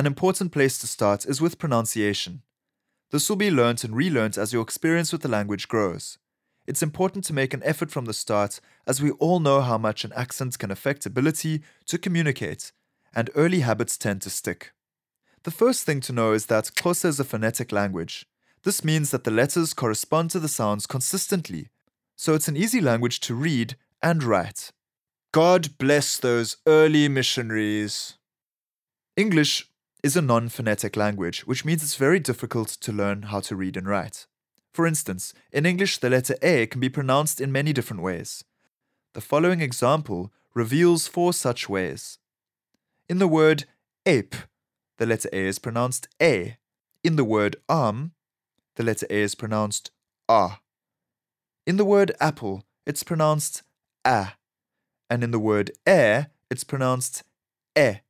an important place to start is with pronunciation. This will be learnt and relearnt as your experience with the language grows. It's important to make an effort from the start, as we all know how much an accent can affect ability to communicate, and early habits tend to stick. The first thing to know is that Xhosa is a phonetic language. This means that the letters correspond to the sounds consistently, so it's an easy language to read and write. God bless those early missionaries. English is a non phonetic language, which means it's very difficult to learn how to read and write. For instance, in English, the letter A can be pronounced in many different ways. The following example reveals four such ways. In the word ape, the letter A is pronounced A. In the word arm, the letter A is pronounced A. In the word apple, it's pronounced A. And in the word air, it's pronounced E.